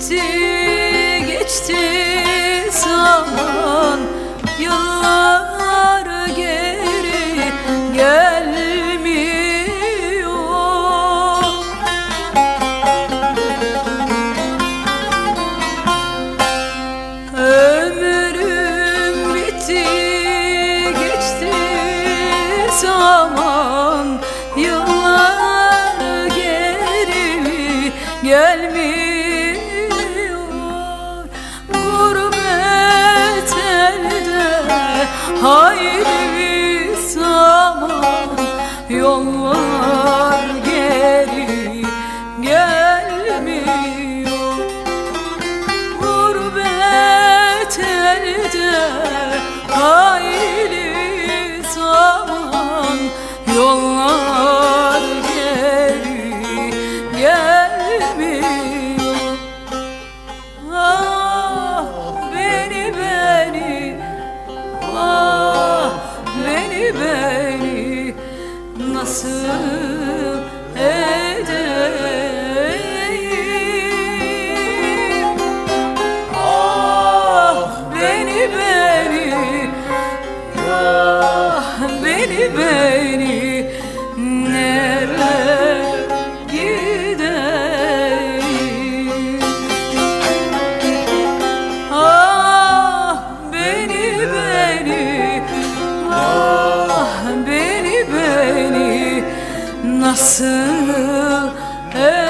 Gitti geçti zaman. Yıllar geri gelmiyor. Ömrüm bitti geçti zaman. Yıllar geri gelmiyor. Haydi bir zaman yollar. Nasıl? Edeyim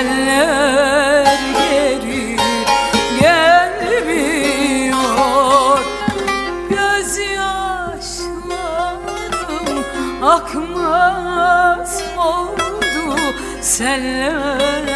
Seller geri gelmiyor. Gözyaşlarım akmaz oldu Seller